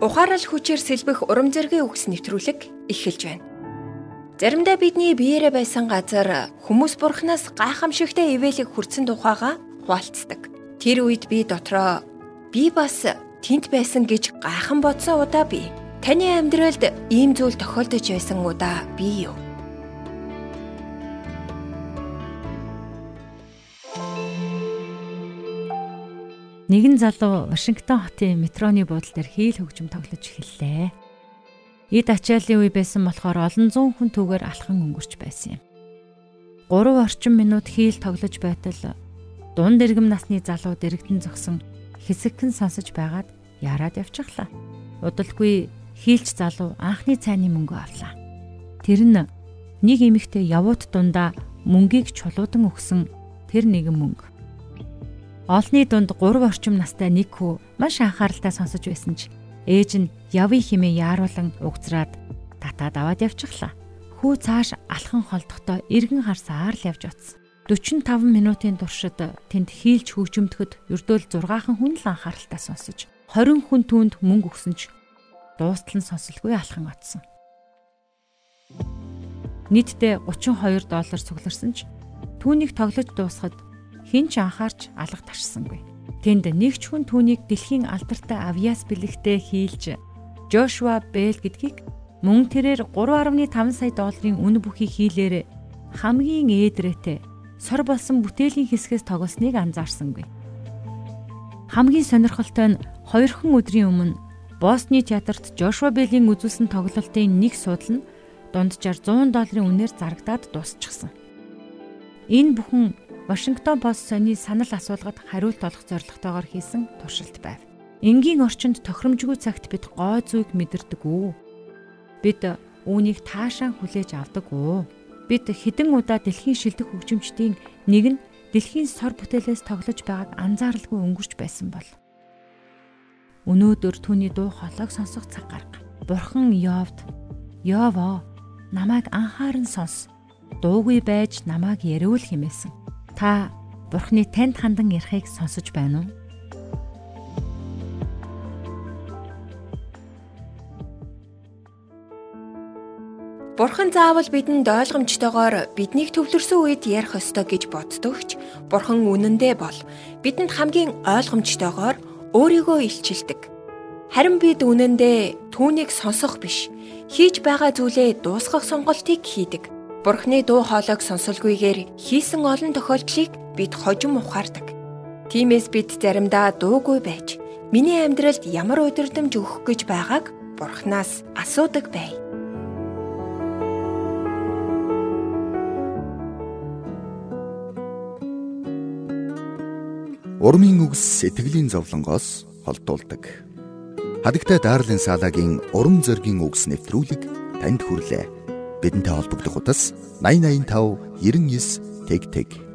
ухаарал хүчээр сэлбэх урам зэргийн үгс нэвтрүүлэг эхэлж байна. Заримдаа бидний биеэрээ байсан газар хүмүүс бурхнаас гайхамшигтай ивэлэг хүрсэн тухайга хуваалцдаг. Тэр үед би дотроо би бас тент байсан гэж гайхан бодсон удаа би. Таны амьдралд ийм зүйл тохиолдож байсан удаа би юу? Нэгэн залуу Вашингтон хотын метроны буудлын дээр хийл хөгжим тоглож эхэллээ. Эд ачааллын үе байсан болохоор олон зуун хүн түүгээр алхан өнгөрч байсан юм. 3 орчим минут хийл тоглож байтал дунд иргэм насны залуу дэрэгдэн зогсон хэсэгхэн сонсож байгаад яраад явчихлаа. Удалгүй хийлч залуу анхны цайны мөнгө авлаа. Тэр нь нэг эмэгтэй явуут дундаа мөнгийг чулуудан өгсөн тэр нэгэн мөнгө. Олны дунд 3 орчим настай нэг хүү маш анхааралтай сонсож байсан ч ээж нь явъя хэмээн яаруулан угзраад татаад аваад явчихлаа. Хүү цааш алхан холдохдоо эргэн харсаар л явж утсан. 45 минутын туршид тэнд хийлж хөгжимдөхөд ердөөл 6хан хүн л анхааралтай сонсож 20 хүн түүнд мөнгө өгсөн ч дуустал нь сонсолгүй алхан атсан. Нийтдээ 32 доллар цугларсан ч түүнийг тоглож дуусгад хэн ч анхаарч алга тарсангүй. Тэнд нэг ч хүн түүнийг дэлхийн алдартай авиас бэлэгтээ хийлж Жошуа Бэл гэдгийг мөн тэрээр 3.5 сая долларын үн бүхий хийлээр хамгийн ээдрээтэй сор болсон бүтээлийн хэсгээс тогосныг анзаарсангүй. Хамгийн сонирхолтой нь хоёрхан өдрийн өмнө Босны театрт Жошуа Беллийн үзүүлсэн тоглолтын нэг судал нь дунджаар 100 долларын үнээр зарагдаад дуусчихсан. Энэ бүхэн Вашингтон пост сони санал асуулгад хариулт олох зорилготойгоор хийсэн туршилт байв. Энгийн орчинд тохиромжгүй цагт бид гой зүйг мэдэрдэг үү? Бид үүнийг таашаан хүлээж авдаг уу? Бид хэдэн удаа дэлхийн шилдэг хөгжимчдийн нэг нь дэлхийн сор бүтээлээс тоглож байгааг анзааралгүй өнгөрч байсан бол өнөөдөр түүний дуу хоолойг сонсох цаг гарга. Бурхан Йовд Йово намайг анхааран сонс. Дуугүй байж намайг яриул хэмээсэн. Та Бурхны танд хандан ярихыг сонсож байна уу? Бурхан заавал бидэнд ойлгомжтойгоор биднийг төвлөрсөн үед ярих ёстой гэж боддогч Бурхан үнэндээ бол бидэнд хамгийн ойлгомжтойгоор өөрийгөө илчилдэг. Харин бид үнэндээ түүнийг сонсох биш, хийж байгаа зүйлээ дуусгах сонголтыг хийдэг. Бурхны дуу хоолойг сонсолгүйгээр хийсэн олон тохиолдлыг бид хожим ухаардаг. Тиймээс бид заримдаа дуугүй байж миний амьдралд ямар удирдамж өгөх гэж байгааг Бурхнаас асуудаг бай. Урмын үгс сэтгэлийн зовлонгоос холдуулдаг. Хадагтай Дарлин Салагийн урам зоригийн үгс нэвтрүүлэг танд хүрлээ бидэнтэй холбогдох утас 8085 99 тэг тэг